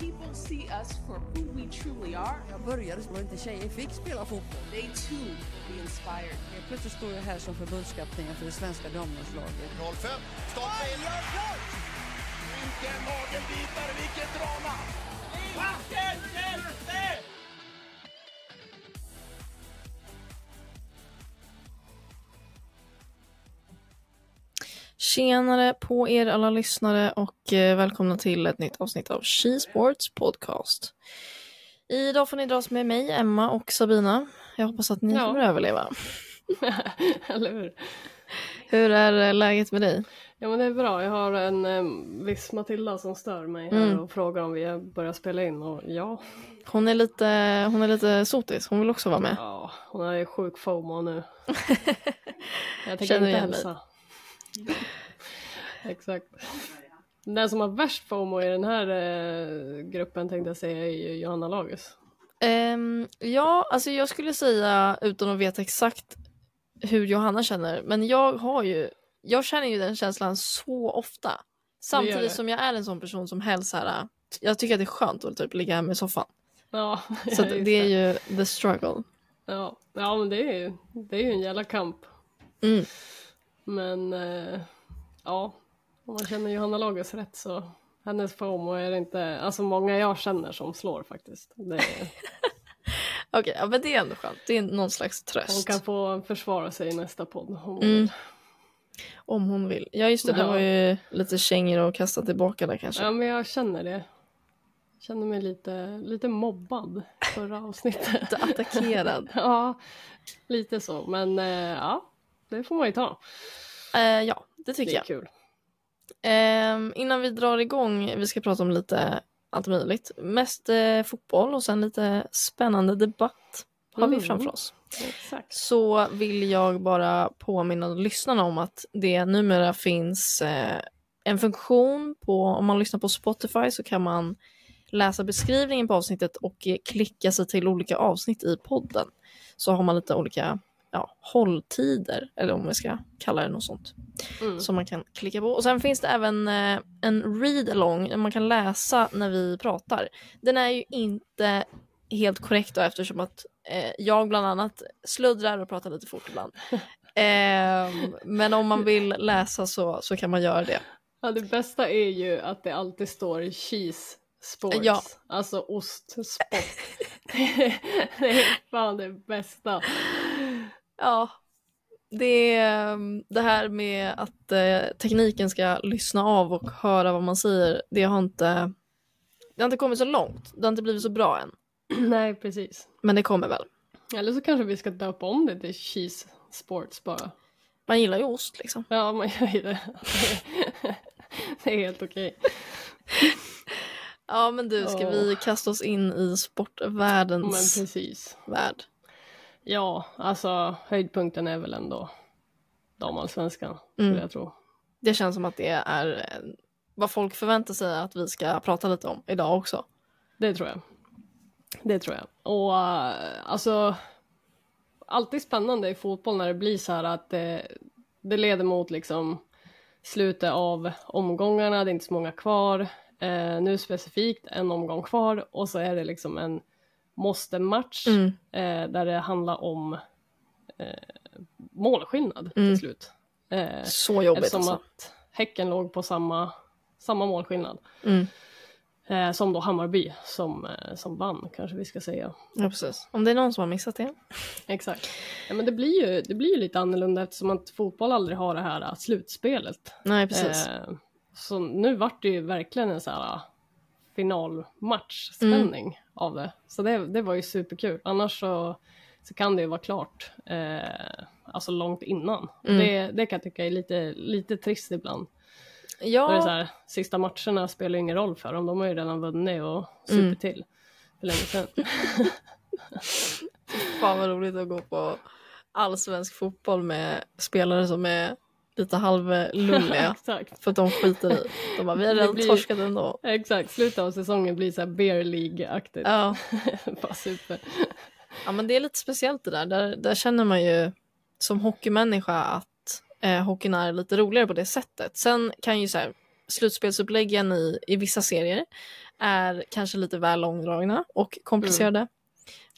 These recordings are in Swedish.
People see us for who we truly are. Jag började så inte tjejer fick spela fotboll. They too will be inspired. Helt plötsligt står jag här som förbundskapten för det svenska damlandslaget. 05, starta in. Vilken nagelbitare, vilket drama! Vilken hjälte! Tjenare på er alla lyssnare och eh, välkomna till ett nytt avsnitt av She Sports Podcast. Idag får ni dras med mig, Emma och Sabina. Jag hoppas att ni Ja. kommer överleva. Eller hur? Hur är eh, läget med dig? Ja men det är bra. Jag har en eh, viss Matilda som stör mig Mm. och frågar om vi börjar spela in och ja, Hon är lite, hon är lite sotis, hon vill också vara med. ja hon är ju sjuk FOMO nu. Jag tänker Känner inte hälsa. Exakt. Den som har värst FOMO i den här eh, gruppen tänkte jag säga är ju Johanna Lagus. Ehm, ja, alltså jag skulle säga utan att veta exakt hur Johanna känner, men jag har ju, jag känner ju den känslan så ofta. det. Samtidigt som jag är en sån person som helst här, jag tycker att det är skönt att typ ligga hemma i soffan. Ja, Så just det är ju the struggle. Ja, ja men det är ju, det är ju en jävla kamp. Mm. Men eh, ja, om man känner Johanna Lagus rätt så hennes FOMO är det inte, alltså många jag känner som slår faktiskt. Det, Okej, ja, men det är ändå skönt. Det är någon slags hon tröst. kan få försvara sig i nästa podd. om hon Mm. vill. Om hon vill. Ja just det, det Ja. var ju lite kängor att kasta tillbaka där kanske. Ja men jag känner det. Jag känner mig lite, lite mobbad förra avsnittet. Attackerad. ja, lite så. Men eh, ja, det får man ju ta. Eh, ja, det Det tycker är jag. kul. Ehm, innan vi drar igång, vi ska prata om lite allt möjligt. Mest eh, fotboll och sen lite spännande debatt har vi Mm. framför oss. Exakt. Så vill jag bara påminna lyssnarna om att det numera finns eh, en funktion på, om man lyssnar på Spotify så kan man läsa beskrivningen på avsnittet och eh, klicka sig till olika avsnitt i podden. Så har man lite olika ja, hålltider, eller om vi ska kalla det något sånt Mm. som man kan klicka på. Och sen finns det även eh, en read-along där man kan läsa när vi pratar. Den är ju inte helt korrekt då, eftersom att eh, jag bland annat sluddrar och pratar lite fort ibland. Ehm, men om man vill läsa så, så kan man göra det. Ja, det bästa är ju att det alltid står cheese sports. Ja. Alltså ostsport. det är fan det bästa. Ja, det, ehm, det här med att eh, tekniken ska lyssna av och höra vad man säger, det har inte, det har inte kommit så långt. Det har inte blivit så bra än. Nej, precis. Men det kommer väl. Eller så kanske vi ska döpa om det till cheese sports bara. Man gillar ju ost liksom. Ja, man gör ju det. det är helt okej. Ja men du, ska Åh. vi kasta oss in i Men sportvärldens precis. värld? Ja, alltså höjdpunkten är väl ändå damallsvenskan, skulle Mm. jag tro. Det känns som att det är eh, vad folk förväntar sig att vi ska prata lite om idag också. Det tror jag. Det tror jag. Och eh, alltså, alltid spännande i fotboll när det blir så här att det, det leder mot liksom slutet av omgångarna, det är inte så många kvar. Eh, nu specifikt en omgång kvar och så är det liksom en måste-match Mm. eh, där det handlar om eh, målskillnad Mm. till slut. Eh, Så jobbigt eftersom alltså. att Häcken låg på samma, samma målskillnad. Mm. Eh, som då Hammarby som, eh, som vann kanske vi ska säga. Ja precis. Om det är någon som har missat det. Exakt. Ja, men det blir, ju, det blir ju lite annorlunda eftersom att fotboll aldrig har det här eh, slutspelet. Nej precis. Eh, så nu vart det ju verkligen en så här finalmatch-spänning av det. Så det, det var ju superkul. Annars så, så kan det ju vara klart eh, alltså långt innan. Mm. Det, det kan jag tycka är lite, lite trist ibland. Då är det så Ja, här, sista matcherna spelar ingen roll för dem. De har ju redan vunnit och supit Mm. till för länge sedan. fan vad roligt att gå på allsvensk fotboll med spelare som är lite halvlulliga för att de skiter i. De bara, vi har redan blir- torskat ändå. Exakt, slutet av säsongen blir så här beer League-aktigt. Ja. Bara super. ja, men det är lite speciellt det där. Där, där känner man ju som hockeymänniska att eh, hockeyn är lite roligare på det sättet. Sen kan ju så här, slutspelsuppläggen i, i vissa serier är kanske lite väl långdragna och komplicerade.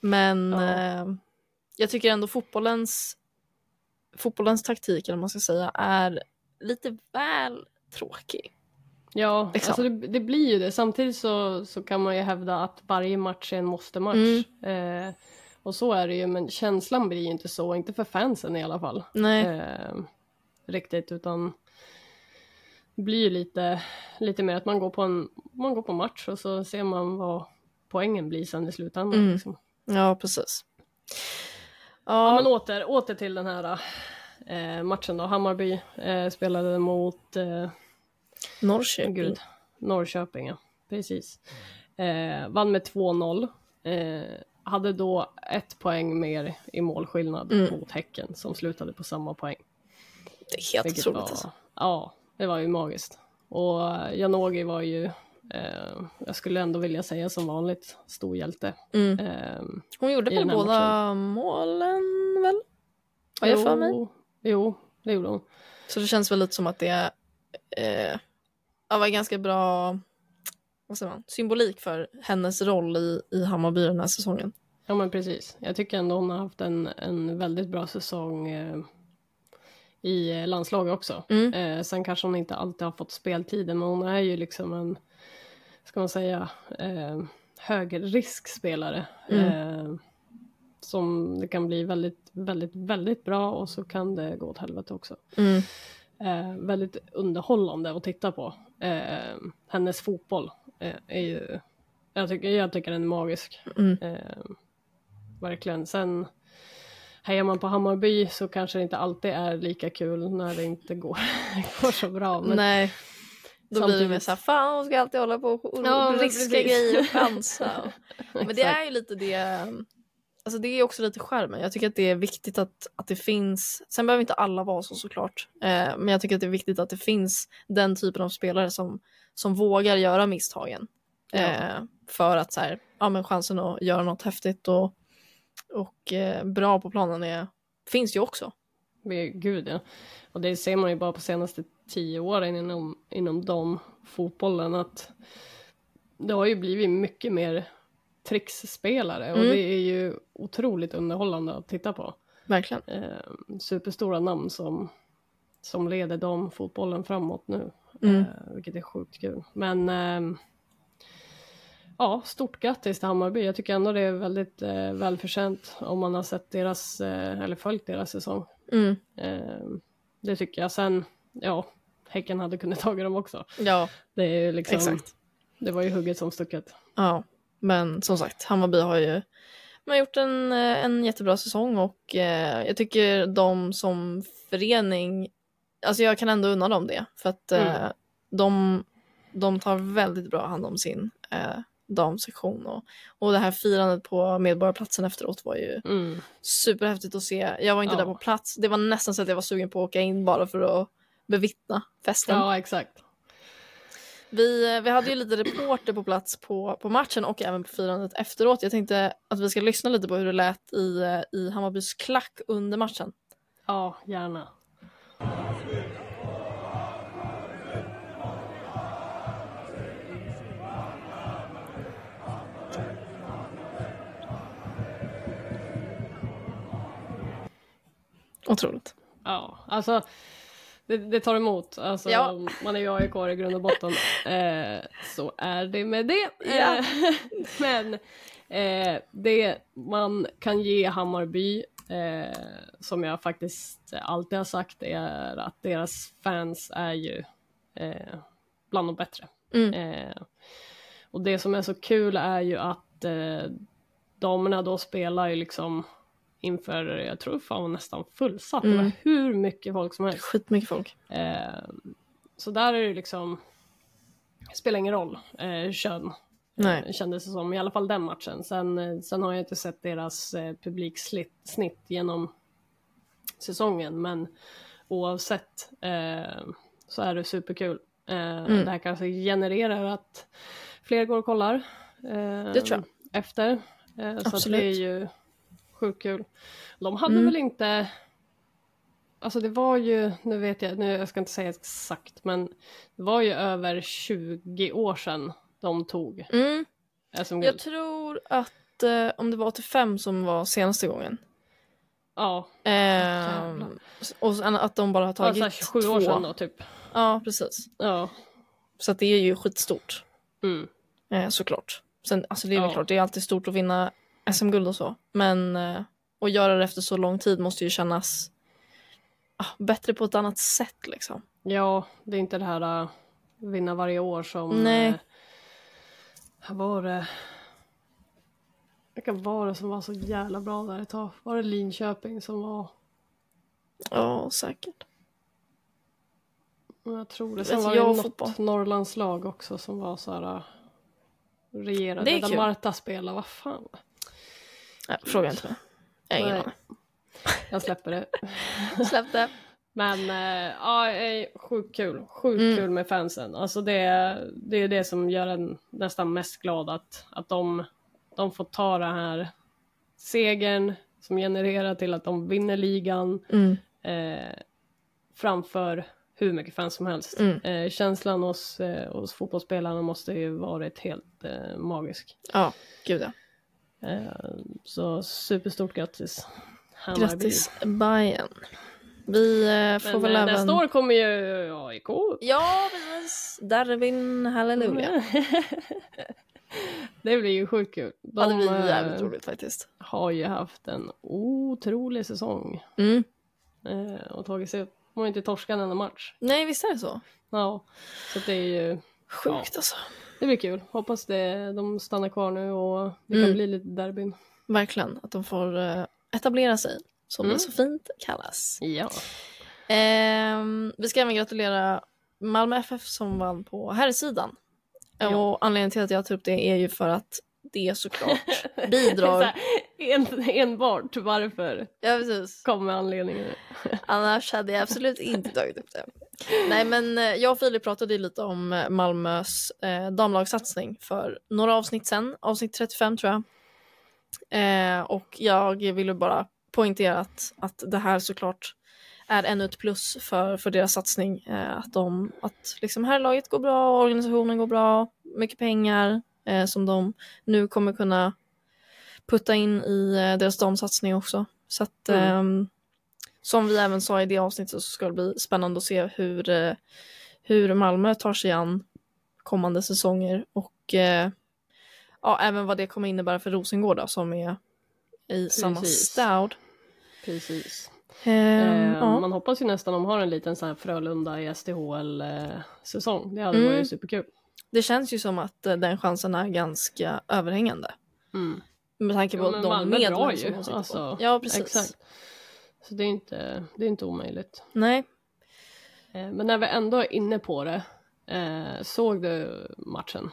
Men Ja. eh, jag tycker ändå fotbollens, fotbollens taktik, eller man ska säga, är lite väl tråkig. Ja, Liksom. alltså det, det blir ju det. Samtidigt så, så kan man ju hävda att varje match är en måste-match. Mm. Eh, och så är det ju, men känslan blir ju inte så, inte för fansen i alla fall. Nej, Eh, riktigt, utan det blir ju lite, lite mer att man går, på en, man går på match och så ser man vad poängen blir sen i slutändan. Mm. Liksom. ja precis. Ja, men åter, åter till den här eh, matchen då. Hammarby eh, spelade mot eh, Norrköping. Gud, Norrköping, ja. Precis. Eh, vann med 2-0. Eh, hade då ett poäng mer i målskillnad Mm. mot Häcken som slutade på samma poäng. Det är helt Vilket otroligt var, alltså. Ja, det var ju magiskt. Och eh, Janogy var ju, eh, jag skulle ändå vilja säga som vanligt, stor hjälte. Mm. Eh, Hon gjorde väl båda målen väl? Har jag för mig? jo, det gjorde hon. Så det känns väl lite som att det eh, var ganska bra vad säger man, symbolik för hennes roll i, i Hammarby den här säsongen. Ja men precis. Jag tycker ändå hon har haft en, en väldigt bra säsong eh, i landslaget också. Mm. Eh, sen kanske hon inte alltid har fått speltiden men hon är ju liksom en, ska man säga, eh, högriskspelare. Mm. Eh, som det kan bli väldigt, väldigt, väldigt bra och så kan det gå åt helvete också. Mm. Eh, väldigt underhållande att titta på. Eh, hennes fotboll eh, är ju, jag tycker, jag tycker den är magisk. Mm. Eh, verkligen. Sen hejar man på Hammarby så kanske det inte alltid är lika kul när det inte går, går så bra. Men Nej, då blir det mer samtidigt- såhär, fan hon ska alltid hålla på och Ja, riska grejer och chansa. Men det är ju lite det, alltså det är också lite skärmen. Jag tycker att det är viktigt att, att det finns, sen behöver inte alla vara så såklart, eh, men jag tycker att det är viktigt att det finns den typen av spelare som, som vågar göra misstagen. Ja. Eh, för att så här, ja men chansen att göra något häftigt och, och eh, bra på planen är, finns ju också. Gud ja. Och det ser man ju bara på senaste tio åren inom, inom de fotbollen att det har ju blivit mycket mer tricksspelare och Mm. det är ju otroligt underhållande att titta på. Verkligen. Eh, superstora namn som, som leder de fotbollen framåt nu. Mm. Eh, vilket är sjukt kul. Men ehm, ja, stort grattis till Hammarby. Jag tycker ändå det är väldigt eh, välförtjänt om man har sett deras, eh, eller följt deras säsong. Mm. Eh, det tycker jag. Sen, ja, Häcken hade kunnat tagit dem också. Ja, Det är ju liksom, exakt. det var ju hugget som stucket. Ja, men som sagt, Hammarby har ju de har gjort en, eh, en jättebra säsong och eh, jag tycker de som förening, alltså jag kan ändå unna dem det för att eh, Mm. de, de tar väldigt bra hand om sin eh, damsektion och, och det här firandet på Medborgarplatsen efteråt var ju Mm. superhäftigt att se. Jag var inte Ja. där på plats, det var nästan så att jag var sugen på att åka in bara för att bevittna festen. Ja, exakt. Vi, vi hade ju lite reporter på plats på, på matchen och även på firandet efteråt. Jag tänkte att vi ska lyssna lite på hur det lät i, i Hammarbys klack under matchen. Ja, gärna. Otroligt. Ja, alltså det, det tar emot. Alltså, Ja. Man är ju AIK i grund och botten. Eh, så är det med det. Ja. Eh, men eh, det man kan ge Hammarby, eh, som jag faktiskt alltid har sagt, är att deras fans är ju eh, bland de bättre. Mm. Eh, och det som är så kul är ju att damerna då spelar ju liksom inför, jag tror fan var nästan fullsatt. Det var Mm. hur mycket folk som helst. Skitmycket folk. Eh, så där är det liksom, spelar ingen roll eh, kön. Nej. Eh, kändes det som, i alla fall den matchen. Sen, eh, sen har jag inte sett deras eh, publiksnitt snitt genom säsongen, men oavsett eh, så är det superkul. Eh, Mm. Det här kanske genererar att fler går och kollar. Eh, Det tror jag. Efter. Eh, så Absolut. det är ju sjukt kul. De hade Mm. väl inte Alltså det var ju, nu vet jag, nu jag ska inte säga exakt, men det var ju över 20 år sedan de tog Mm. SM-guld. Jag tror att eh, om det var 85 som var senaste gången. Ja, Jävlar. och sen att de bara har tagit alltså 27 två. år sedan då typ. Ja, precis. Ja. Så att det är ju skitstort. Mm. Eh, såklart. Sen, alltså det är väl Ja. klart, det är alltid stort att vinna SM-guld och så. Men eh, att göra det efter så lång tid måste ju kännas ah, bättre på ett annat sätt liksom. Ja, det är inte det här äh, vinna varje år som... Nej. Här var det... Vilka var det som var så jävla bra där ett tag? Var det Linköping som var... Ja, säkert. Jag tror det. Sen var jag det något fotboll. Norrlandslag också som var så här... äh, Regerade. Där. Marta spelade, vad fan. Nej, fråga inte mig. Jag har ingen aning. Jag släpper det. Släpp det. Men äh, ja, eh, sjukt kul. Sjukt Mm. kul med fansen. Alltså det, det är det som gör en nästan mest glad att, att de, de får ta det här segern som genererar till att de vinner ligan Mm. eh, framför hur mycket fans som helst. Mm. Eh, känslan hos, eh, hos fotbollsspelarna måste ju varit helt eh, magisk. Ja, gud ja. Eh, så superstort grattis. Hammarby. Grattis Bayern. Vi eh, får Men väl eh, även... nästa år kommer ju AIK Ja, precis. Darwin, halleluja. det blir ju sjukt kul. De Ja, det blir jävligt roligt faktiskt. har ju haft en otrolig säsong Mm. och tagit sig upp. De har inte torskat en enda match. Nej, visst är det så? Ja, så det är ju, Sjukt alltså. Det blir kul. Hoppas det, de stannar kvar nu och det Mm. kan bli lite derbyn. Verkligen, att de får eh, etablera sig, som Mm. det så fint kallas. Ja. Ehm, vi ska även gratulera Malmö FF som vann på herrsidan. Ja. Och anledningen till att jag tar upp det är ju för att det såklart Så bidrar. en, enbart varför ja, precis. kommer anledningen. Annars hade jag absolut inte tagit upp det. Nej, men eh, jag och Filip pratade lite om eh, Malmös eh, damlagssatsning för några avsnitt sen, avsnitt 35 tror jag. Eh, och jag ville bara poängtera att, att det här såklart är ännu ett plus för, för deras satsning. Eh, att de, att liksom här laget går bra, organisationen går bra, mycket pengar eh, som de nu kommer kunna putta in i eh, deras damsatsning också. Så att Mm. Som vi även sa i det avsnittet så ska det bli spännande att se hur, eh, hur Malmö tar sig an kommande säsonger och eh, ja, även vad det kommer innebära för Rosengård då, som är i samma stad. Precis. Ehm, Eh, ja. Man hoppas ju nästan de har en liten sån här Frölunda i SDHL-säsong. Det hade Mm. varit superkul. Det känns ju som att eh, den chansen är ganska överhängande. Mm. Med tanke på men de medlen som de sitter alltså, på. Ja, precis. Exakt. Så det är inte, det är inte omöjligt. Nej, Eh, Men när vi ändå är inne på det, eh, såg du matchen?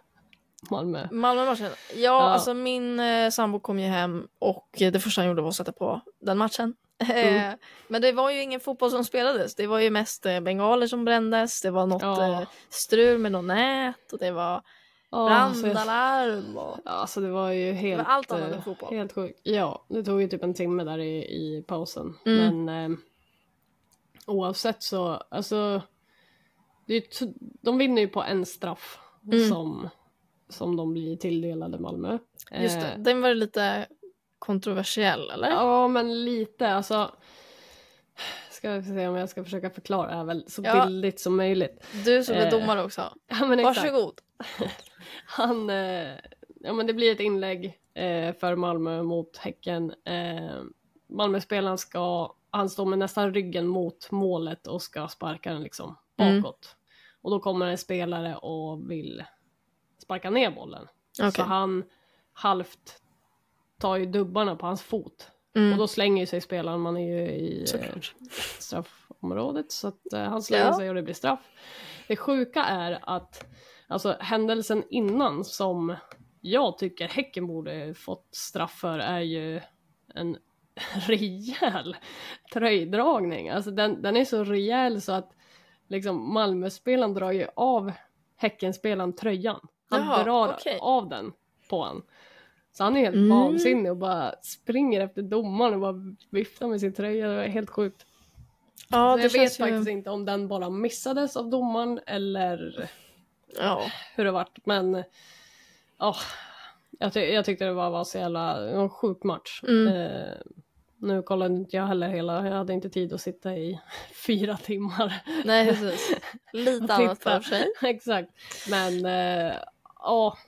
Malmö? Malmö-matchen. Ja, Ja. alltså min eh, sambo kom ju hem och det första han gjorde var att sätta på den matchen. Mm. Eh, Men det var ju ingen fotboll som spelades. Det var ju mest bengaler som brändes. Det var något Ja. strul med något nät och det var Jag- brandalarm. Och... Ja, alltså det var ju helt, var allt annat eh, än fotboll. helt sjukt. Ja, det tog ju typ en timme där i, i pausen. Mm. Men eh, oavsett så, alltså, det är, de vinner ju på en straff Mm. som, som de blir tilldelade Malmö. Just det, Eh, den var lite kontroversiell eller? Ja, men lite alltså. Ska se om jag ska försöka förklara det här väl så Ja. billigt som möjligt. Du som är Eh, domare också. Ja, men exakt. Varsågod. Han, eh, ja men det blir ett inlägg eh, för Malmö mot Häcken. Eh, Malmöspelaren ska, han står med nästan ryggen mot målet och ska sparka den liksom Mm. bakåt. Och då kommer en spelare och vill sparka ner bollen. Okej. Så han halvt tar ju dubbarna på hans fot. Mm. Och då slänger sig spelaren, man är ju i eh, Såklart. straffområdet. Så att eh, han slänger Ja. sig och det blir straff. Det sjuka är att alltså, händelsen innan som jag tycker Häcken borde fått straff för är ju en rejäl tröjdragning. Alltså den, den är så rejäl så att liksom Malmöspelaren drar ju av Häckenspelaren tröjan. Han Jaha, drar okej. av den på han. Så han är helt Mm. vansinnig och bara springer efter domaren och bara viftar med sin tröja. Det var helt sjukt. Ja, Så det jag vet ju... faktiskt inte om den bara missades av domaren eller Ja. hur det vart. Men ja, jag, ty- jag tyckte det var, var så jävla, en sjuk match. Mm. Eh, nu kollade inte jag heller hela, jag hade inte tid att sitta i fyra timmar. Nej, precis. Lite annat för sig. Exakt. Men eh, ja,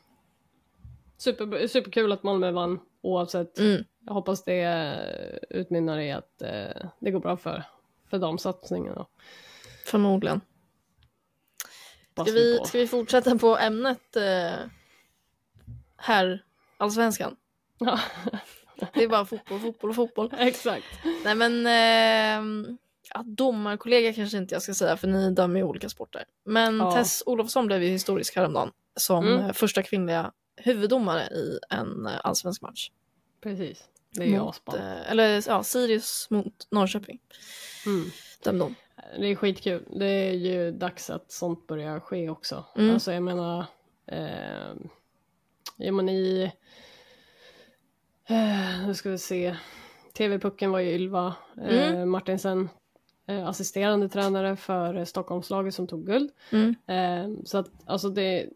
super, superkul att Malmö vann oavsett. Mm. Jag hoppas det utmynnar i att eh, det går bra för, för de satsningarna. Förmodligen. Ska vi, på. ska vi fortsätta på ämnet eh, här, allsvenskan? Ja, Det är bara fotboll, fotboll och fotboll. exakt. Nej men, eh, ja, domarkollega kanske inte jag ska säga för ni dömer ju olika sporter. Men Ja. Tess Olofsson blev ju historisk häromdagen som Mm. eh, första kvinnliga huvuddomare i en eh, allsvensk match. Precis. Det är ju mot, eh, eller ja, Sirius mot Norrköping. Mm. Dömde hon. Det är skitkul. Det är ju dags att sånt börjar ske också. Mm. Alltså jag menar, eh, ja men i, eh, nu ska vi se, TV-pucken var ju Ylva eh, Mm. Martinsen, eh, assisterande tränare för Stockholmslaget som tog guld. Mm. Eh, så att alltså det,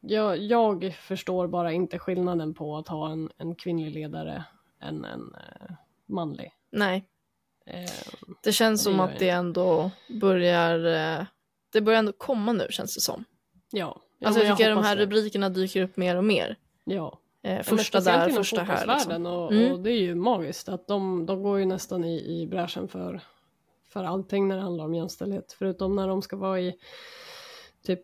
jag, jag förstår bara inte skillnaden på att ha en, en kvinnlig ledare än en eh, manlig. Nej, Eh, det känns Det som att jag det ändå börjar, eh, det börjar ändå komma nu känns det som. ja. Ja, Alltså jag tycker de hoppas här det. rubrikerna dyker upp mer och mer. Ja. Eh, första där, första här. Liksom. och, Mm. och det är ju magiskt att de, de går ju nästan i, i bräschen för, för allting när det handlar om jämställdhet. Förutom när de ska vara i typ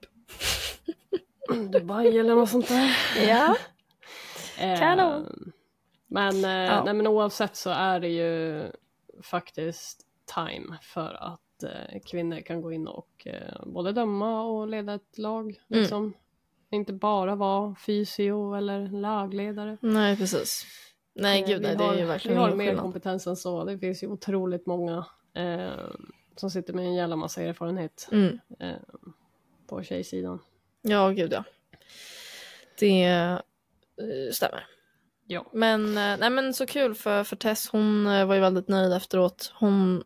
Dubai eller något sånt där. Ja. Eh, Kanon. Men, eh, Ja. nej, men oavsett så är det ju faktiskt time för att eh, kvinnor kan gå in och både döma och leda ett lag. Mm. Liksom. Inte bara vara fysio eller lagledare. Nej, precis. Nej, gud vi nej, det har, är ju verkligen Vi har mer skillnad. kompetens än så. Det finns ju otroligt många som sitter med en jävla massa erfarenhet Mm. på tjejsidan. Ja, gud ja. Det eh, stämmer. Ja. Men, eh, nej, men så kul för, för Tess, hon eh, var ju väldigt nöjd efteråt. Hon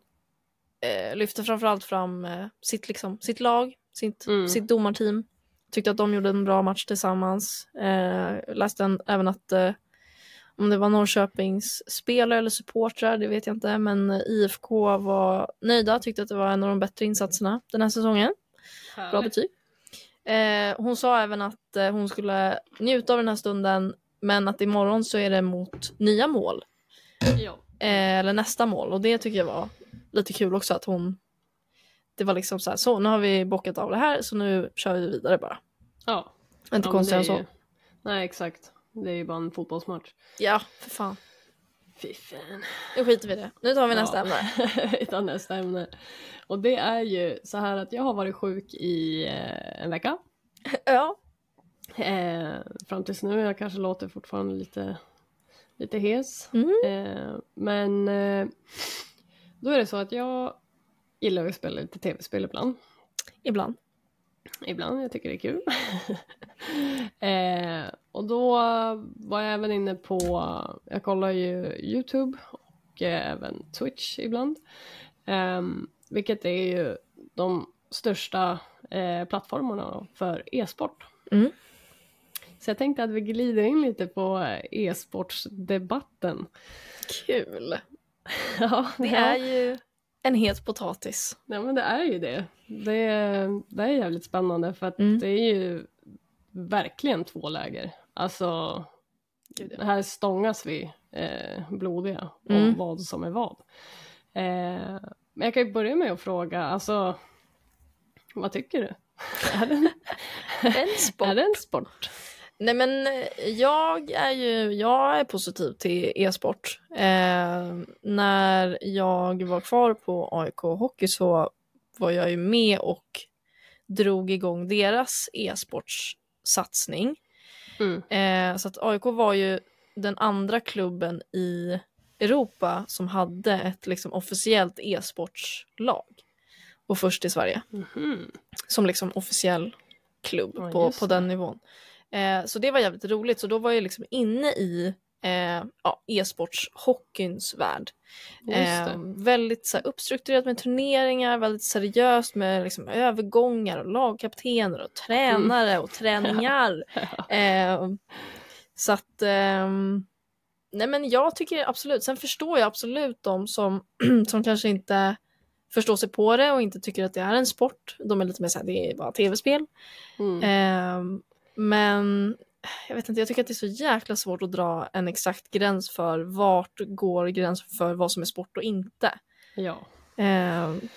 eh, lyfte framförallt fram eh, sitt, liksom, sitt lag, sitt, Mm. sitt domarteam. Tyckte att de gjorde en bra match tillsammans. Eh, läste en, även att eh, om det var Norrköpings spelare eller supportrar, det vet jag inte, men IFK var nöjda, tyckte att det var en av de bättre insatserna den här säsongen. Bra betyg. Eh, hon sa även att eh, hon skulle njuta av den här stunden men att imorgon så är det mot nya mål. Ja. Eh, eller nästa mål och det tycker jag var lite kul också att hon det var liksom så här, så nu har vi bockat av det här så nu kör vi vidare bara. ja. Inte Ja, men konstigare än så. ju- Nej, exakt. Det är ju bara en fotbollsmatch. Ja, för fan. Fy fan. Nu skiter vi i det. Nu tar vi nästa Ja. ämne. Vi tar nästa ämne. Och det är ju så här att jag har varit sjuk i eh, en vecka. Ja. Eh, fram tills nu. Jag kanske låter fortfarande lite, lite hes. Mm. Eh, men eh, då är det så att jag gillar att spela lite tv-spel ibland. Ibland. Ibland, jag tycker det är kul. eh, och då var jag även inne på, jag kollar ju YouTube och eh, även Twitch ibland. Eh, vilket är ju de största eh, plattformarna för e-sport. Mm. Så jag tänkte att vi glider in lite på e-sportsdebatten. Kul. ja, Det ja. är ju en het potatis. Ja men det är ju det. Det är, det är jävligt spännande för att Mm. det är ju verkligen två läger. Alltså, här stångas vi eh, blodiga om Mm. vad som är vad. Eh, men jag kan ju börja med att fråga, alltså, vad tycker du? är, det en, är det en sport? Nej men eh, jag är ju, jag är positiv till e-sport. Eh, när jag var kvar på AIK Hockey så var jag ju med och drog igång deras e-sportssatsning. Mm. Eh, så att AIK var ju den andra klubben i Europa som hade ett liksom officiellt e-sportslag. Och först i Sverige. Mhm. Som liksom officiell klubb Ja, på, på den nivån. Eh, så det var jävligt roligt. Så då var jag liksom inne i eh, ja, e-sportshockeyns värld. Eh, väldigt så här, uppstrukturerat med turneringar, väldigt seriöst med liksom, övergångar och lagkaptener och tränare och träningar. eh, så att, ehm, nej men jag tycker absolut, sen förstår jag absolut de som, som kanske inte förstår sig på det och inte tycker att det är en sport. De är lite mer såhär, det är bara tv-spel. Mm. Ehm, men jag vet inte, jag tycker att det är så jäkla svårt att dra en exakt gräns för vart går gränsen för vad som är sport och inte. Ja. Ehm, men,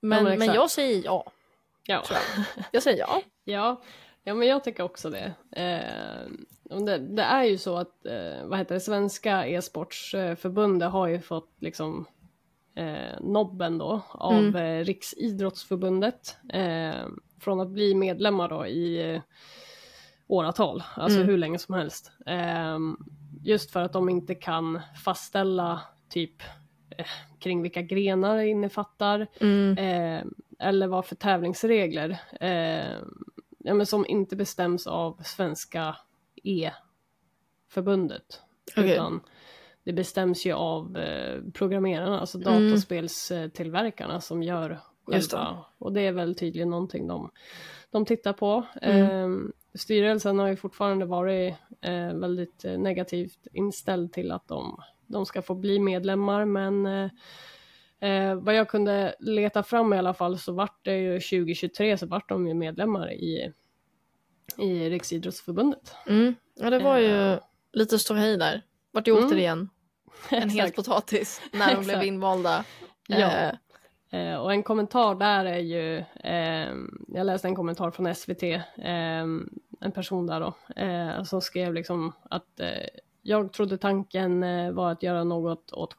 men men, exakt. jag säger ja. Ja. jag. Jag säger ja. Ja, ja men jag tycker också det. Eh, det. Det är ju så att eh, vad heter det, Svenska e-sportsförbundet har ju fått liksom eh, nobben då av Mm. eh, Riksidrottsförbundet eh, från att bli medlemmar då i eh, åratal, alltså Mm. hur länge som helst. Eh, just för att de inte kan fastställa typ eh, kring vilka grenar det innefattar Mm. eh, eller vad för tävlingsregler eh, ja, men som inte bestäms av svenska E-förbundet. Okej. Utan det bestäms ju av eh, programmerarna, alltså Mm. dataspelstillverkarna som gör Just själva. Och det är väl tydligen någonting de, de tittar på. Mm. Styrelsen har ju fortfarande varit eh, väldigt eh, negativt inställd till att de, de ska få bli medlemmar men eh, Eh, vad jag kunde leta fram i alla fall så vart det ju 2023 så vart de ju medlemmar i, i Riksidrottsförbundet. Mm. Ja, det var ju Eh. lite ståhej där. Vart ju Mm. återigen en het Exakt. potatis när de blev invalda. Ja. Eh, Eh, och en kommentar där är ju, eh, jag läste en kommentar från SVT, eh, en person där då, eh, som skrev liksom att eh, jag trodde tanken eh, var att göra något åt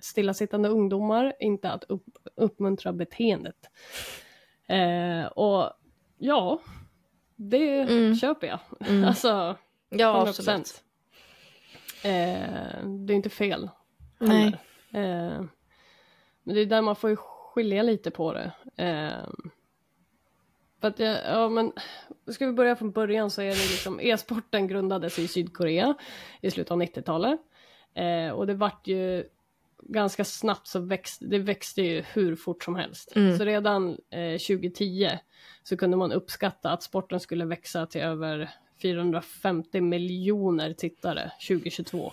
stillasittande ungdomar, inte att upp, uppmuntra beteendet. Och ja, det Mm. köper jag. Mm. alltså, ja, 100%. absolut. Det är inte fel. Nej. Men det är där man får ju skilja lite på det. Eh, för att jag, ja men, ska vi börja från början så är det liksom, e-sporten grundades i Sydkorea i slutet av 90-talet. Eh, och det vart ju ganska snabbt så växte, det växte ju hur fort som helst. Mm. Så redan eh, 2010 så kunde man uppskatta att sporten skulle växa till över 450 miljoner tittare 2022.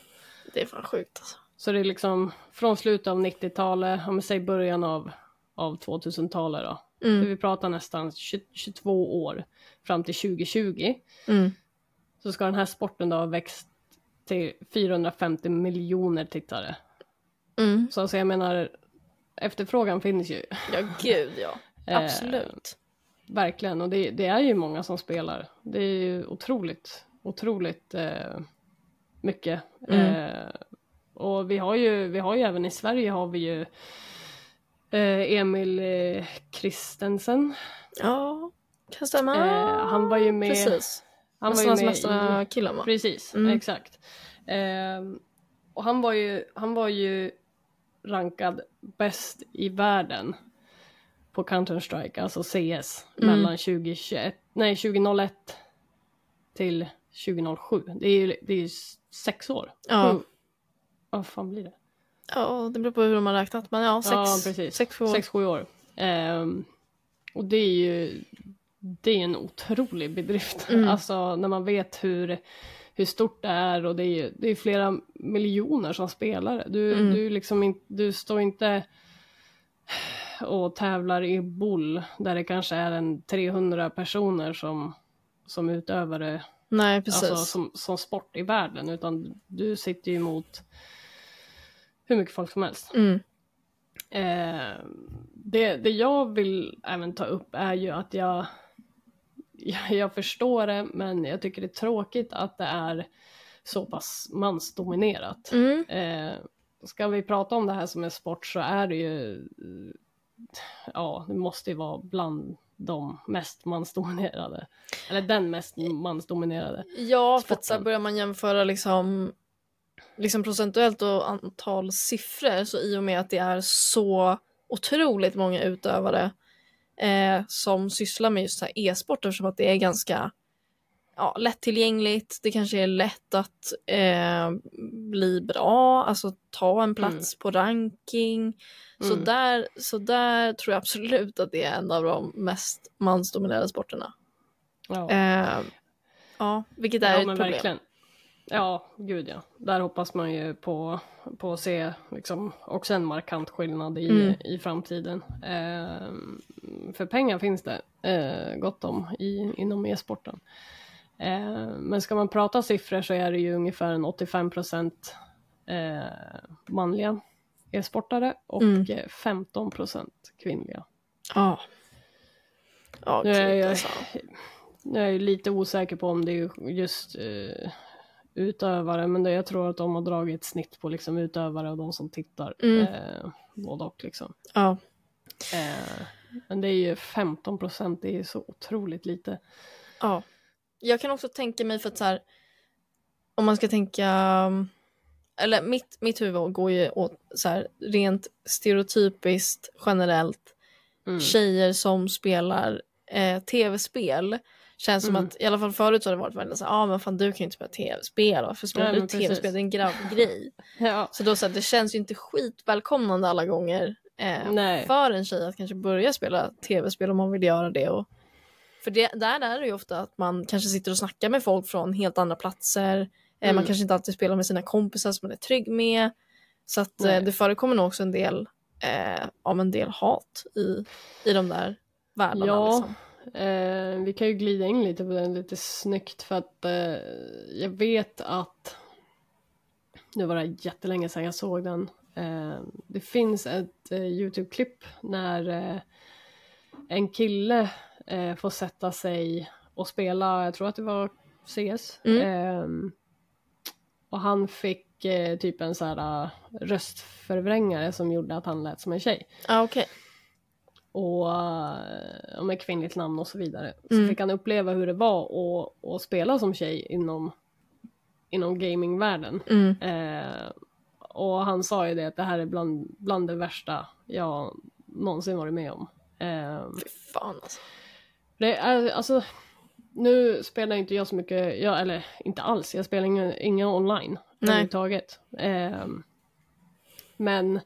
Det är fan sjukt alltså. Så det är liksom från slutet av 90-talet, om vi säger början av, av 2000-talet då. Så Mm. vi pratar nästan 20, 22 år fram till 2020. Mm. Så ska den här sporten då ha växt till 450 miljoner tittare. Mm. Så alltså jag menar, efterfrågan finns ju. Ja, gud ja. Eh, Absolut. Verkligen, och det, det är ju många som spelar. Det är ju otroligt, otroligt eh, mycket. Mm. Eh, och vi har ju, vi har ju även i Sverige har vi ju eh, Emil eh, Kristensen. Ja, kan stämma. Eh, han var ju med, Precis. han var ju med i, killen va? Precis, Mm. exakt. Eh, och han var ju, han var ju rankad bäst i världen på Counter-Strike, alltså CS, Mm. mellan 2021, nej 2001 till 2007. Det är ju det är ju sex år. Ja. Sju. Vad fan blir det? Ja, det beror på hur de har räknat. Men ja, sex, Ja, precis. sex, sju år. Sex, sju år. Ehm, och det är ju det är en otrolig bedrift. Mm. Alltså när man vet hur, hur stort det är och det är, det är flera miljoner som spelare. Du, Mm. du, liksom in, du står inte och tävlar i boll där det kanske är en 300 personer som, som utövar det Nej, precis. alltså, som, som sport i världen utan du sitter ju emot hur mycket folk som helst. Mm. Eh, det, det jag vill även ta upp är ju att jag, jag, jag förstår det men jag tycker det är tråkigt att det är så pass mansdominerat. Mm. Eh, ska vi prata om det här som en sport så är det ju, eh, ja det måste ju vara bland de mest mansdominerade. Eller den mest mansdominerade. Ja, för att Sporten. börjar man jämföra liksom liksom procentuellt och antal siffror så i och med att det är så otroligt många utövare eh, som sysslar med just e-sport eftersom att det är ganska ja, lättillgängligt. Det kanske är lätt att eh, bli bra, alltså ta en plats på ranking. Så, Mm. där, så där tror jag absolut att det är en av de mest mansdominerade sporterna. Ja. Eh, ja, vilket är ja, ett problem. verkligen. Ja, gud ja. Där hoppas man ju på, på att se liksom, också en markant skillnad i, Mm. i framtiden. Ehm, för pengar finns det eh, gott om i, inom e-sporten. Eh, men ska man prata siffror så är det ju ungefär en 85 procent eh, manliga e-sportare och Mm. eh, 15 procent kvinnliga. Ja. Nu är jag, alltså. nu är jag ju lite osäker på om det är just eh, utövare, men det, jag tror att de har dragit ett snitt på liksom utövare och de som tittar. Mm. Eh, både och liksom. Ja. Eh, men det är ju 15 procent, det är så otroligt lite. Ja. Jag kan också tänka mig för att så här, om man ska tänka, eller mitt, mitt huvud går ju åt så här, rent stereotypiskt generellt, Mm. tjejer som spelar eh, tv-spel. Känns som Mm. att, i alla fall förut så har det varit väldigt så ja ah, men fan du kan ju inte spela tv-spel, varför spelar Nej, du tv-spel, det är en grabbgrej. Ja. Så då så här, det känns ju inte skitvälkomnande alla gånger eh, för en tjej att kanske börja spela tv-spel om man vill göra det. Och, för det, där är det ju ofta att man kanske sitter och snackar med folk från helt andra platser. Eh, Mm. Man kanske inte alltid spelar med sina kompisar som man är trygg med. Så att eh, det förekommer nog också en del, eh, en del hat i, i de där världarna. Ja. Liksom. Eh, vi kan ju glida in lite på den lite snyggt för att eh, jag vet att nu var det jättelänge sedan jag såg den. Eh, det finns ett eh, Youtube-klipp när eh, en kille eh, får sätta sig och spela, jag tror att det var CS. Mm. Och han fick typ en så här röstförvrängare som gjorde att han lät som en tjej Ah, okej. Och uh, med kvinnligt namn och så vidare. Så Mm. fick han uppleva hur det var att, att spela som tjej inom, inom gamingvärlden. Mm. Eh, och han sa ju det att det här är bland, bland det värsta jag någonsin varit med om. Eh, Fy fan alltså. det är alltså, nu spelar inte jag så mycket, jag, eller inte alls, jag spelar inga, inga online överhuvudtaget. Eh, men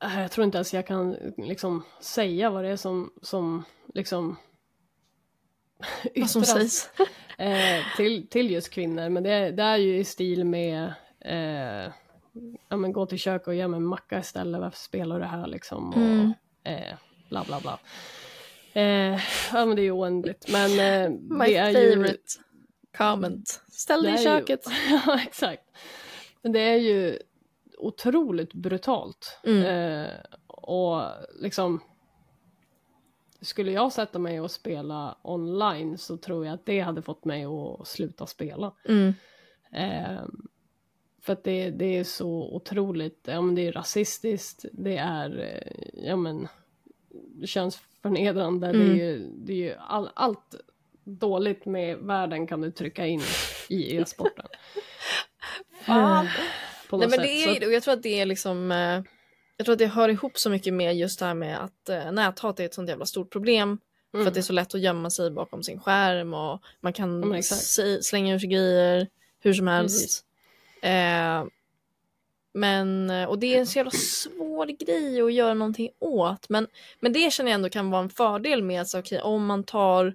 jag tror inte ens jag kan liksom säga vad det är som, som liksom yttras, sägs. eh, till, till just kvinnor. Men det, det är ju i stil med eh, ja, men gå till kök och ge mig en macka istället, varför spelar du det här liksom? Och, Mm. eh, bla bla bla. Eh, ja men det är ju oändligt. Men eh, My det är ju... favorite comment. Ställ dig i är ju- köket. ja exakt. Men det är ju otroligt brutalt. Mm. Eh, och liksom skulle jag sätta mig och spela online så tror jag att det hade fått mig att sluta spela. Mm. Eh, för att det, det är så otroligt, ja men det är rasistiskt, det är, eh, ja men könsförnedrande, det är Mm. ju, det är ju all, allt dåligt med världen kan du trycka in i e-sporten. Fan. På Nej något men sätt. det är att- det och jag tror att det är liksom eh, Jag tror att det hör ihop så mycket med just det här med att eh, näthat är ett sånt jävla stort problem För Mm. att det är så lätt att gömma sig bakom sin skärm och man men kan si- slänga ur sig grejer hur som helst eh, Men, och det är en så jävla svår grej att göra någonting åt men, men det känner jag ändå kan vara en fördel med att okej, om man tar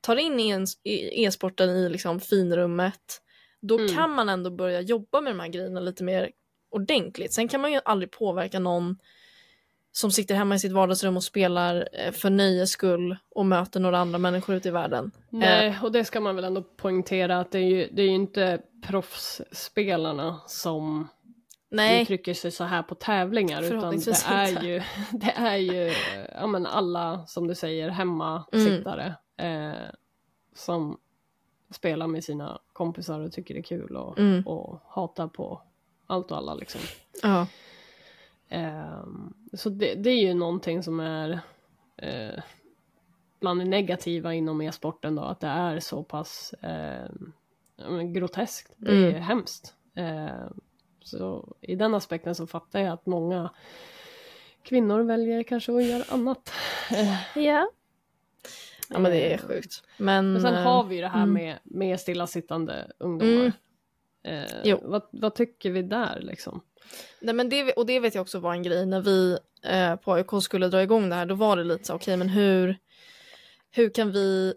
tar in e-sporten i liksom finrummet då Mm. kan man ändå börja jobba med de här grejerna lite mer ordentligt. Sen kan man ju aldrig påverka någon som sitter hemma i sitt vardagsrum och spelar eh, för nöjes skull och möter några andra människor ute i världen. Nej, och det ska man väl ändå poängtera att det är ju, det är ju inte proffsspelarna som Nej, uttrycker sig så här på tävlingar utan det är inte. ju, det är ju eh, ja, men alla, som du säger, hemmasittare eh, som spelar med sina kompisar och tycker det är kul och, Mm. och hatar på allt och alla liksom. ja. Ehm, så det, det är ju någonting som är eh, bland det negativa inom e-sporten då, att det är så pass men groteskt. Det är Mm. hemskt. Eh, så i den aspekten så fattar jag att många kvinnor väljer kanske att göra annat. Ja. Ja men det är eh, sjukt. Men, Men sen eh, har vi ju det här mm. med, med stillasittande ungdomar. Mm. Eh, vad, vad tycker vi där liksom? Nej, men det, och det vet jag också var en grej när vi eh, på AIK skulle dra igång det här. Då var det lite så okej men hur, hur kan vi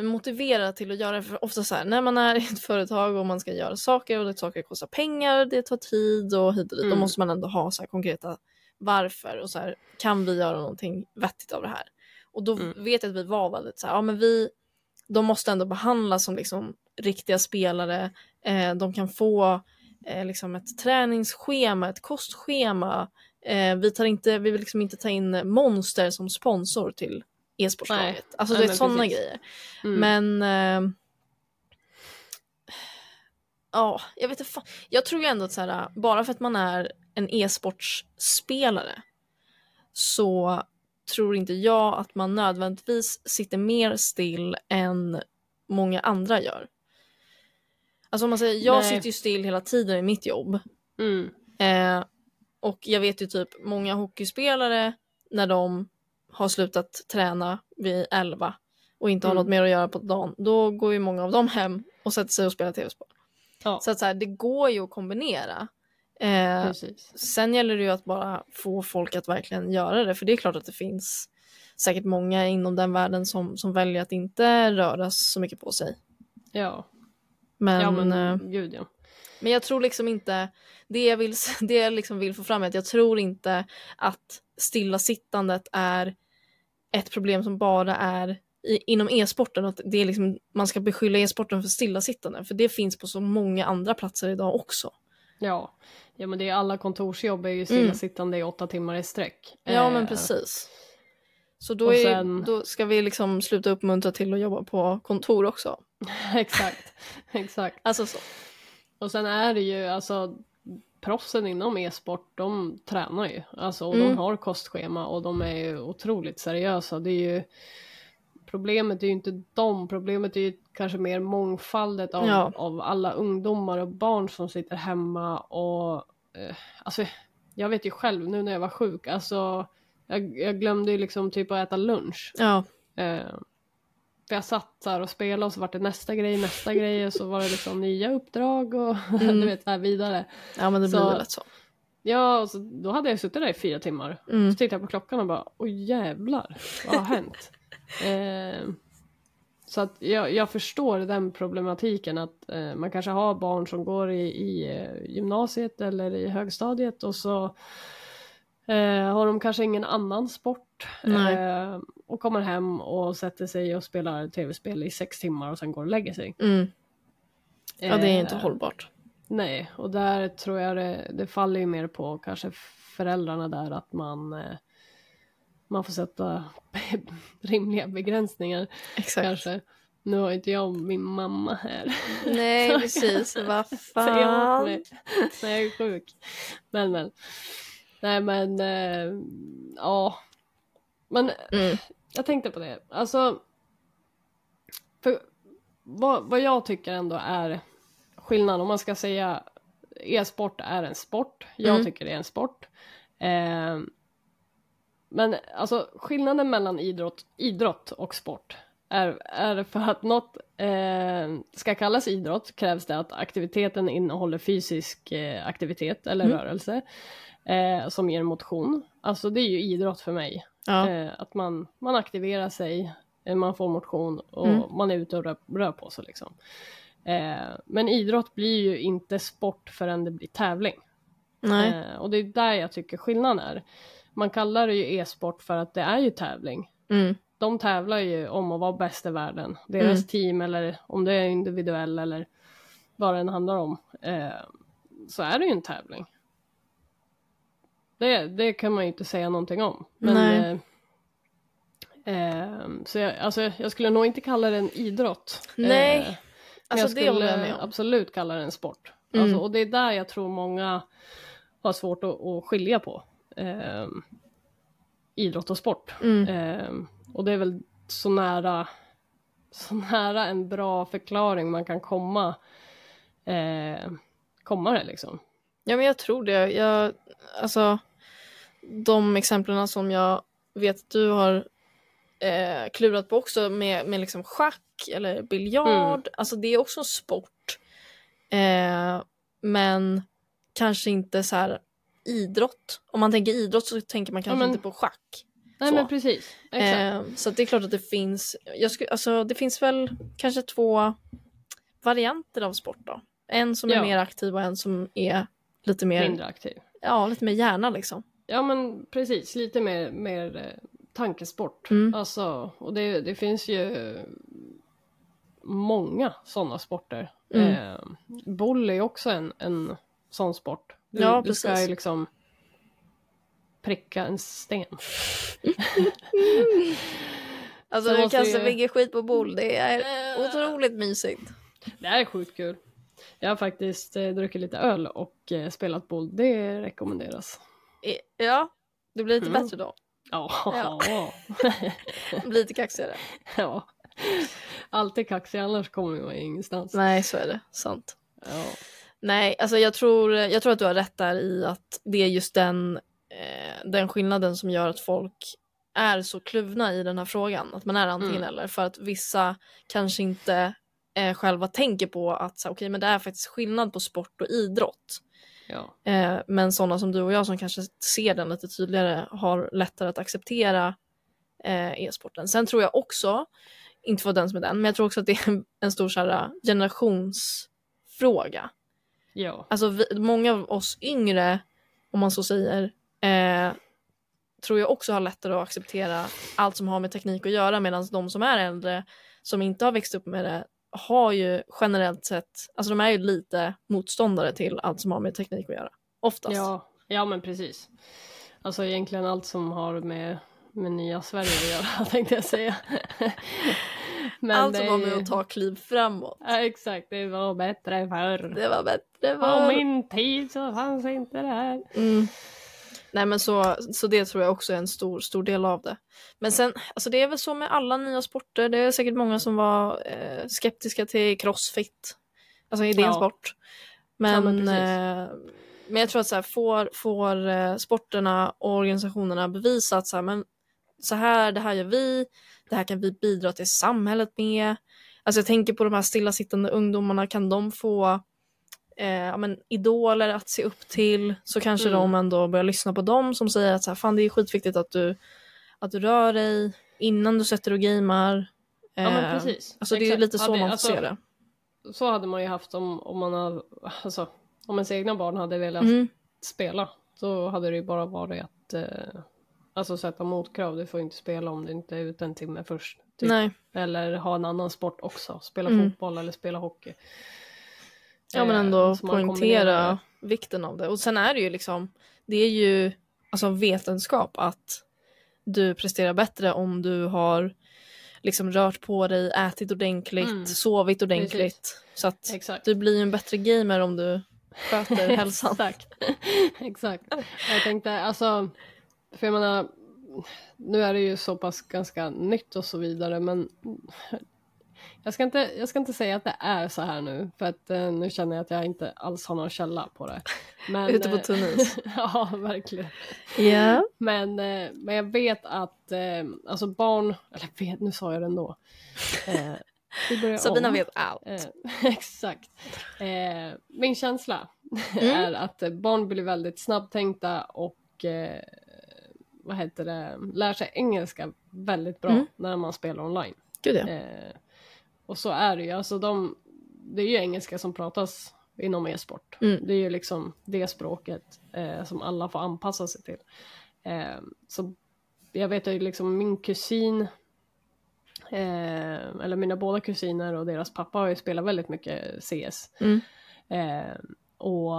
motivera till att göra det? För ofta så här när man är i ett företag och man ska göra saker och det saker kostar pengar, det tar tid och hit och dit. Då Mm. måste man ändå ha så här konkreta varför och så här kan vi göra någonting vettigt av det här? Och då Mm. vet jag att vi var väldigt så här, ja men vi, de måste ändå behandlas som liksom riktiga spelare. Eh, de kan få eh, liksom ett träningsschema, ett kostschema. Eh, vi, tar inte, vi vill liksom inte ta in Monster som sponsor till e-sportslaget. Alltså det är sådana grejer. Mm. Men eh, ja, jag vet inte fan. Jag tror ju ändå att så här, bara för att man är en e-sportspelare så tror inte jag att man nödvändigtvis sitter mer still än många andra gör. Alltså om man säger, jag Nej. sitter ju still hela tiden i mitt jobb. Mm. Eh, och jag vet ju typ många hockeyspelare när de har slutat träna vid 11 och inte har Mm. något mer att göra på dagen, då går ju många av dem hem och sätter sig och spelar tv-spel. Ja, Så att så här, det går ju att kombinera. Eh, sen gäller det ju att bara få folk att verkligen göra det, för det är klart att det finns säkert många inom den världen som, som väljer att inte röra så mycket på sig. Ja, Men, ja men eh, gud ja. men jag tror liksom inte, det jag, vill, det jag liksom vill få fram är att jag tror inte att stillasittandet är ett problem som bara är i, inom e-sporten. Att det är liksom, man ska beskylla e-sporten för stillasittande. För det finns på så många andra platser idag också. Ja. ja, men det är alla kontorsjobb är ju stillasittande i åtta timmar i sträck. Mm. Ja Eh, men precis. Så då, är, sen- då ska vi liksom sluta uppmuntra till att jobba på kontor också. exakt, exakt. Alltså så. Och sen är det ju alltså proffsen inom e-sport, de tränar ju. Alltså och Mm. de har kostschema och de är ju otroligt seriösa. Det är ju Problemet är ju inte dem, problemet är ju kanske mer mångfaldet av, Ja. av alla ungdomar och barn som sitter hemma och eh, alltså jag vet ju själv nu när jag var sjuk, alltså jag, jag glömde ju liksom typ att äta lunch. Ja, Eh, för jag satt där och spelade och så var det nästa grej, nästa grej och så var det liksom nya uppdrag och Mm. du vet så här vidare. ja men det blir Så- väl lätt så. Ja, och så, då hade jag suttit där i fyra timmar. Mm. Så tittade jag på klockan och bara, åh jävlar, vad har hänt? eh, så att jag, jag förstår den problematiken att eh, man kanske har barn som går i, i eh, gymnasiet eller i högstadiet och så eh, har de kanske ingen annan sport eh, och kommer hem och sätter sig och spelar tv-spel i sex timmar och sen går och lägger sig. Mm. Ja det är inte Eh, hållbart. Nej, och där tror jag det, det faller ju mer på kanske föräldrarna där att man man får sätta rimliga begränsningar Exakt. kanske. Nu har inte jag min mamma här. Nej precis, vad fan. mig när jag är sjuk. Men men. Nej men eh, ja. Men Mm. jag tänkte på det. Alltså. För vad, vad jag tycker ändå är skillnad om man ska säga e-sport är en sport. Jag Mm. tycker det är en sport. Eh, men alltså skillnaden mellan idrott, idrott och sport är, är för att något eh, ska kallas idrott krävs det att aktiviteten innehåller fysisk eh, aktivitet eller Mm. rörelse eh, som ger motion. Alltså det är ju idrott för mig. Ja. Eh, att man, man aktiverar sig, eh, man får motion och Mm. man är ute och rör, rör på sig liksom. Eh, men idrott blir ju inte sport förrän det blir tävling. Och det är där jag tycker skillnaden är. Man kallar det ju e-sport för att det är ju tävling. Mm. De tävlar ju om att vara bäst i världen. Deras Mm. team eller om det är individuell eller vad den handlar om. Eh, så är det ju en tävling. Det, det kan man ju inte säga någonting om. Men, Nej. eh, eh, så jag, alltså, jag skulle nog inte kalla det en idrott. Nej, Eh, men Alltså jag det jag skulle om. absolut kalla det en sport. Mm. Alltså, och det är där jag tror många har svårt att, att skilja på. Eh, idrott och sport. Mm. Eh, och det är väl så nära så nära en bra förklaring man kan komma, eh, komma det liksom. Ja, men jag tror det. Jag, alltså, de exemplen som jag vet att du har eh, klurat på också med, med liksom schack eller biljard. Mm. Alltså det är också en sport. Eh, men kanske inte så här idrott. Om man tänker idrott så tänker man kanske men- inte på schack. Nej Så. men precis. Eh, så det är klart att det finns, jag skulle, alltså det finns väl kanske två varianter av sport då. En som är Ja. mer aktiv och en som är lite mer, Mindre aktiv. ja lite mer hjärna liksom. Ja men precis, lite mer, mer eh, tankesport. Mm. Alltså, och det, det finns ju många sådana sporter. Mm. Eh, boll är också en, en sån sport. Du, Ja, du ska ju liksom pricka en sten. Alltså du kastar ju- skit på boll, det är otroligt mysigt. Det är sjukt kul. Jag har faktiskt eh, druckit lite öl och eh, spelat boll. Det rekommenderas. Ja, det blir lite Mm. bättre då. Ja. Ja. blir lite kaxigare. ja. Alltid kaxig annars kommer man ingenstans. Nej, så är det. Sant. Ja. Nej, alltså jag tror, jag tror att du har rätt där i att det är just den, eh, den skillnaden som gör att folk är så kluvna i den här frågan. Att man är antingen Mm. eller. För att vissa kanske inte eh, själva tänker på att så, okej, men det är faktiskt skillnad på sport och idrott. ja. Eh, men sådana som du och jag som kanske ser den lite tydligare har lättare att acceptera eh, e-sporten. Sen tror jag också, inte för den som är den, men jag tror också att det är en, en stor så här, generationsfråga. Ja. Alltså vi, många av oss yngre, om man så säger, eh, tror jag också har lättare att acceptera allt som har med teknik att göra medan de som är äldre, som inte har växt upp med det, har ju generellt sett, alltså de är ju lite motståndare till allt som har med teknik att göra. Oftast. Ja, ja men precis. Alltså egentligen allt som har med, med nya Sverige att göra tänkte jag säga. Men allt som har med att ta kliv framåt. Ja, exakt, det var bättre förr. Det var bättre På förr. min tid så fanns inte det här. Mm. Nej men så, så det tror jag också är en stor, stor del av det. Men sen, alltså det är väl så med alla nya sporter. Det är säkert många som var eh, skeptiska till crossfit. Alltså i din Ja. sport. Ja, Men, men precis. eh, men jag tror att så här, får, får eh, sporterna och organisationerna bevisa att så här, men, så här, det här gör vi, det här kan vi bidra till samhället med. Alltså jag tänker på de här stillasittande ungdomarna, kan de få eh, ja, men, idoler att se upp till så kanske Mm. de ändå börjar lyssna på dem som säger att så här, fan det är skitviktigt att du, att du rör dig innan du sätter och gamer. Ja men Eh, precis. Alltså det är lite så Hade- man får alltså, se det. Så hade man ju haft om, om man har, alltså om ens egna barn hade velat Mm. spela. Så hade det ju bara varit att eh, alltså sätta motkrav. Du får inte spela om du inte är ute en timme först. Typ. Nej, Eller ha en annan sport också. Spela Mm. fotboll eller spela hockey. ja men Eh, ändå poängtera vikten av det. Och sen är det ju liksom, det är ju alltså vetenskap att du presterar bättre om du har liksom rört på dig, ätit ordentligt, Mm. sovit ordentligt. Så att Exakt. du blir en bättre gamer om du sköter hälsan. Exakt. Exakt. Jag tänkte alltså, för jag menar, nu är det ju så pass ganska nytt och så vidare men jag ska inte, jag ska inte säga att det är så här nu för att eh, nu känner jag att jag inte alls har någon källa på det. Men, Ute på eh, tunn is. ja, verkligen. Ja. Men, eh, men jag vet att eh, alltså barn, eller vet, nu sa jag det ändå. Eh, Sabina vet allt. Eh, exakt. Eh, min känsla Mm. är att barn blir väldigt snabbtänkta och vad heter det, lär sig engelska väldigt bra Mm. när man spelar online. Gud ja. Eh, och så är det ju, alltså de, det är ju engelska som pratas inom e-sport. Mm. Det är ju liksom det språket eh, som alla får anpassa sig till. Eh, så jag vet ju liksom min kusin, eh, eller mina båda kusiner och deras pappa har ju spelat väldigt mycket CS. Mm. Eh, och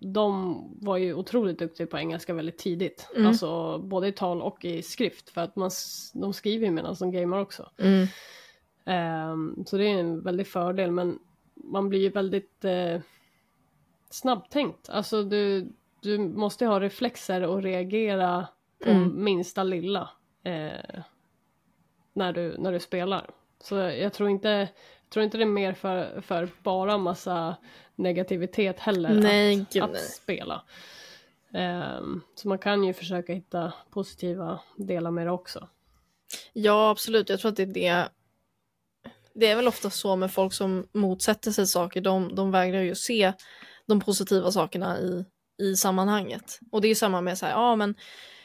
de var ju otroligt duktiga på engelska väldigt tidigt. Mm. Alltså både i tal och i skrift för att man, de skriver ju medan de gamer också. Mm. Ehm, så det är en väldig fördel men man blir ju väldigt eh, snabbtänkt. Alltså du, du måste ha reflexer och reagera på Mm. minsta lilla eh, när, du, när du spelar. Så jag tror inte, jag tror inte det är mer för, för bara massa negativitet heller Nej, att, att spela. Ehm, så man kan ju försöka hitta positiva delar med det också. Ja, absolut. Jag tror att det är det. Det är väl ofta så med folk som motsätter sig saker. De, de vägrar ju se de positiva sakerna i, i sammanhanget. Och det är ju samma med så här, ja men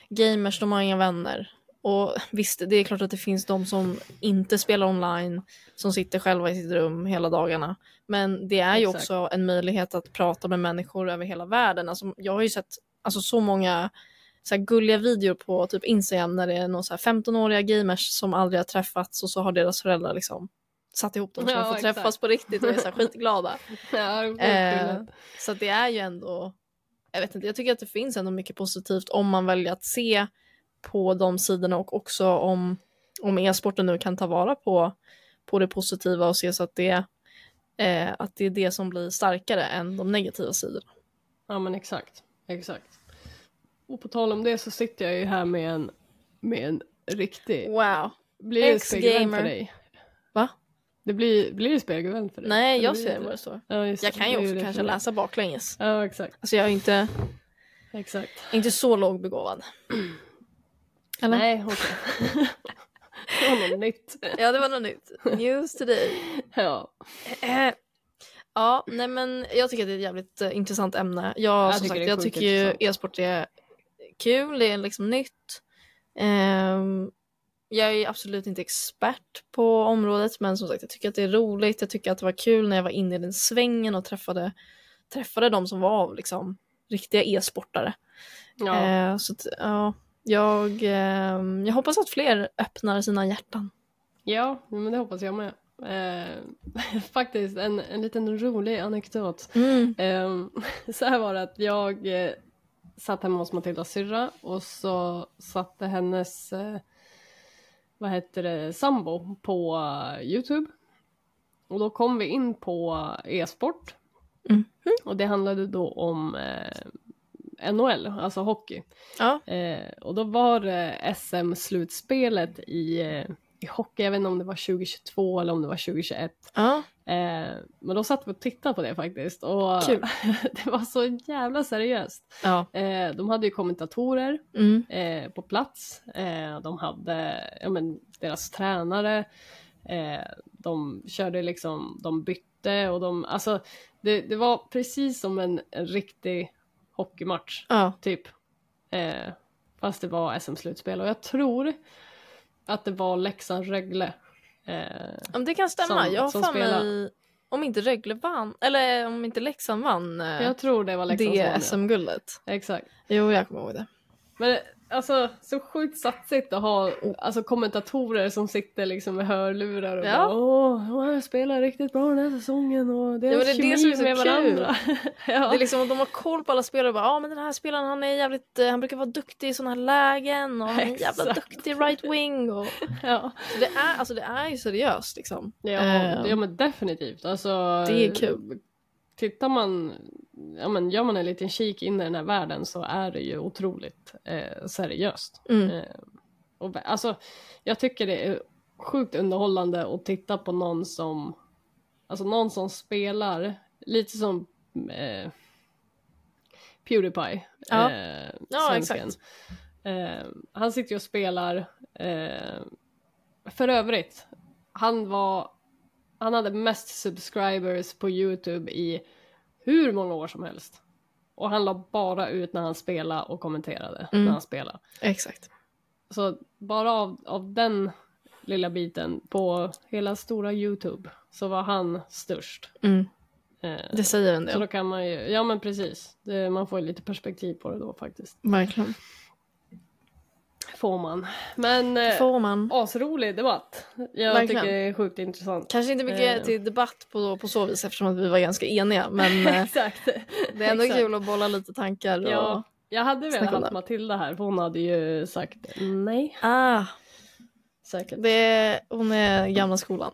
gamers de har inga vänner. Och visst, det är klart att det finns de som inte spelar online, som sitter själva i sitt rum hela dagarna. Men det är ju Exakt. också en möjlighet att prata med människor över hela världen. Alltså, jag har ju sett alltså, så många så här gulliga videor på typ Instagram när det är någon så här 15-åriga gamers som aldrig har träffats och så har deras föräldrar liksom satt ihop dem så Ja, de får exakt. träffas på riktigt och är så här skitglada. Ja, Eh, så det är ju ändå, jag vet inte, jag tycker att det finns ändå mycket positivt om man väljer att se på de sidorna och också om, om e-sporten nu kan ta vara på, på det positiva och se så att det, eh, att det är det som blir starkare än de negativa sidorna. Ja men exakt, exakt. Och på tal om det så sitter jag ju här med en, med en riktig, Wow. blir det Ex-gamer. för dig? Va? Det blir, blir det spegelvänd för dig? Nej, jag ser det vad det står. Ja, Jag kan ju också kanske läsa baklänges. Ja exakt, Alltså jag är inte, exakt. inte så lågbegåvad. Eller? Nej okej. det var något nytt. Ja, det var något nytt. News today. Ja, Eh, Ja, nej men jag tycker att det är ett jävligt eh, intressant ämne. Jag, Jag som tycker sagt, jag tycker ju e-sport är kul, det är liksom nytt. Ehm, jag är absolut inte expert på området, men som sagt, jag tycker att det är roligt. Jag tycker att det var kul när jag var inne i den svängen och träffade, träffade de som var liksom riktiga e-sportare. ja. Eh, så att, ja, jag, ehm, jag hoppas att fler öppnar sina hjärtan. ja men det hoppas jag med. Eh, faktiskt en, en liten rolig anekdot. Mm. Ehm, så här var det att jag eh, satt hemma hos Matildas syrra och så satte hennes eh, vad heter det, sambo på eh, Youtube. Och då kom vi in på e-sport. Mhm. Och det handlade då om eh, NHL, alltså hockey. Ja, Eh, och då var det SM-slutspelet i, eh, i hockey, jag vet inte om det var 2022 eller om det var 2021. ja, Eh, men då satt vi och tittade på det faktiskt och det var så jävla seriöst. ja. Eh, de hade ju kommentatorer Mm. eh, på plats. Eh, de hade ja, men, deras tränare. Eh, de körde liksom, de bytte och de, alltså det, det var precis som en, en riktig hockeymatch ja. typ. Eh, fast det var SM-slutspel och jag tror att det var Leksand-Rögle. Eh, det kan stämma. Som- jag har för mig, om inte Rögle vann, eller om inte Leksand vann eh, jag tror det var Leksand det ja. SM-guldet. Exakt. Jo, jag kommer ihåg det. Men alltså så sjukt satsigt att ha alltså, kommentatorer som sitter liksom med hörlurar och Ja. bara åh, jag spelar riktigt bra den här säsongen och det är, Ja, men det är det som är så med kul. varandra. ja. Det är liksom att de har koll på alla spelare och bara, ja men den här spelaren han är jävligt, eh, han brukar vara duktig i sådana här lägen och han är jävla Exakt. duktig right wing och ja. så det är, alltså det är ju seriöst liksom. Ja, Eh, ja men definitivt. Alltså, Det är kul. Tittar man, ja men gör man en liten kik in i den här världen så är det ju otroligt eh, seriöst. Mm. Eh, och, alltså, jag tycker det är sjukt underhållande att titta på någon som, alltså någon som spelar lite som eh, Pewdiepie. Ja. Eh, Ja, exakt. Eh, han sitter ju och spelar, eh, för övrigt, han var, han hade mest subscribers på Youtube i hur många år som helst. Och han la bara ut när han spelade och kommenterade Mm. när han spelade. Exakt. Så bara av, av den lilla biten på hela stora Youtube så var han störst. Mm. Eh, Det säger en så del. då kan man ju, ja men precis, det, man får ju lite perspektiv på det då faktiskt. Verkligen. Får man. Men eh, Får man. asrolig debatt. Jag Verkligen. tycker det är sjukt intressant. Kanske inte mycket Eh. till debatt på, på så vis eftersom att vi var ganska eniga men eh, Exakt. det är ändå kul att bolla lite tankar och... Ja, jag hade velat ha det. Matilda här för hon hade ju sagt nej. Ah, Säkert. det, hon är gamla skolan.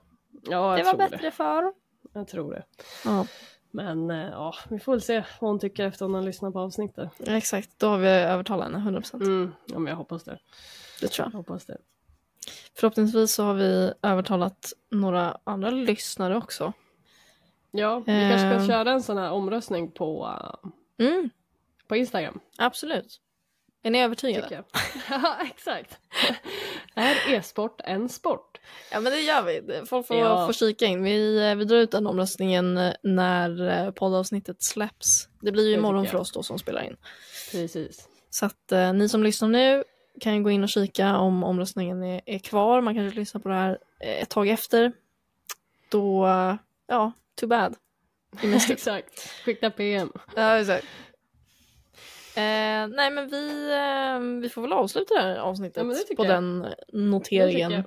ja, jag Det var tror bättre förr. Jag tror det. Ja, Men eh, ja, vi får väl se vad hon tycker efter hon har lyssnat på avsnittet. exakt. Då har vi övertalat henne 100%. Mm, ja, men jag hoppas det. Det tror Jag jag. hoppas det. Förhoppningsvis så har vi övertalat några andra lyssnare också. Ja, vi kanske Ehm. ska köra en sån här omröstning på, uh, Mm, på Instagram. absolut. Är ni övertygade? Ja, exakt. är e-sport en sport? Ja men det gör vi. Folk får, Ja. får kika in. Vi, eh, vi drar ut den omröstningen eh, när eh, poddavsnittet släpps. Det blir ju imorgon för oss då som spelar in. Precis. Så att eh, ni som lyssnar nu kan ju gå in och kika om omröstningen är, är kvar. Man kanske lyssnar på det här ett tag efter. Då, ja, too bad. Exakt. Skicka PM. ja, exakt. Eh, nej men vi, eh, vi får väl avsluta det här avsnittet Ja, på jag. den noteringen. Eh,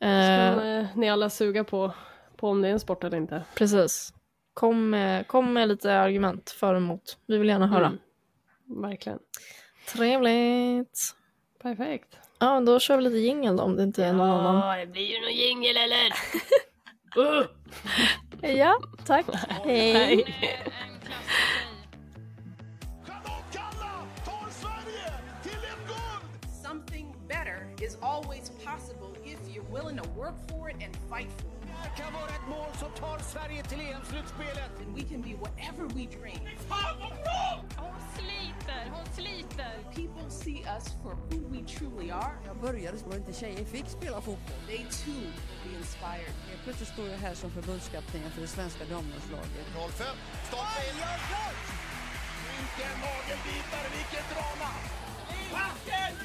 Kan eh, ni alla suga på, på om det är en sport eller inte? Precis. Kom kom med lite argument för och emot. Vi vill gärna höra. Mm. Verkligen. Trevligt. Perfekt. Ja, då kör vi lite jingel då om det inte är någon annan. det blir ju någon jingel eller? Ja, tack. Hej. Is always possible if you're willing to work for it and fight for it. Det kan vara ett mål som tar Sverige till EM-slutspelet. And we can be whatever we dream. Hon sliter, hon sliter. People see us for who we truly are. Jag började så inte tjejer fick spela fotboll. They too will be inspired. Plötsligt står jag här som förbundskapten för det svenska damlandslaget. 05, stolpe in. Vilken nagelbitare, vilket drama! Backen!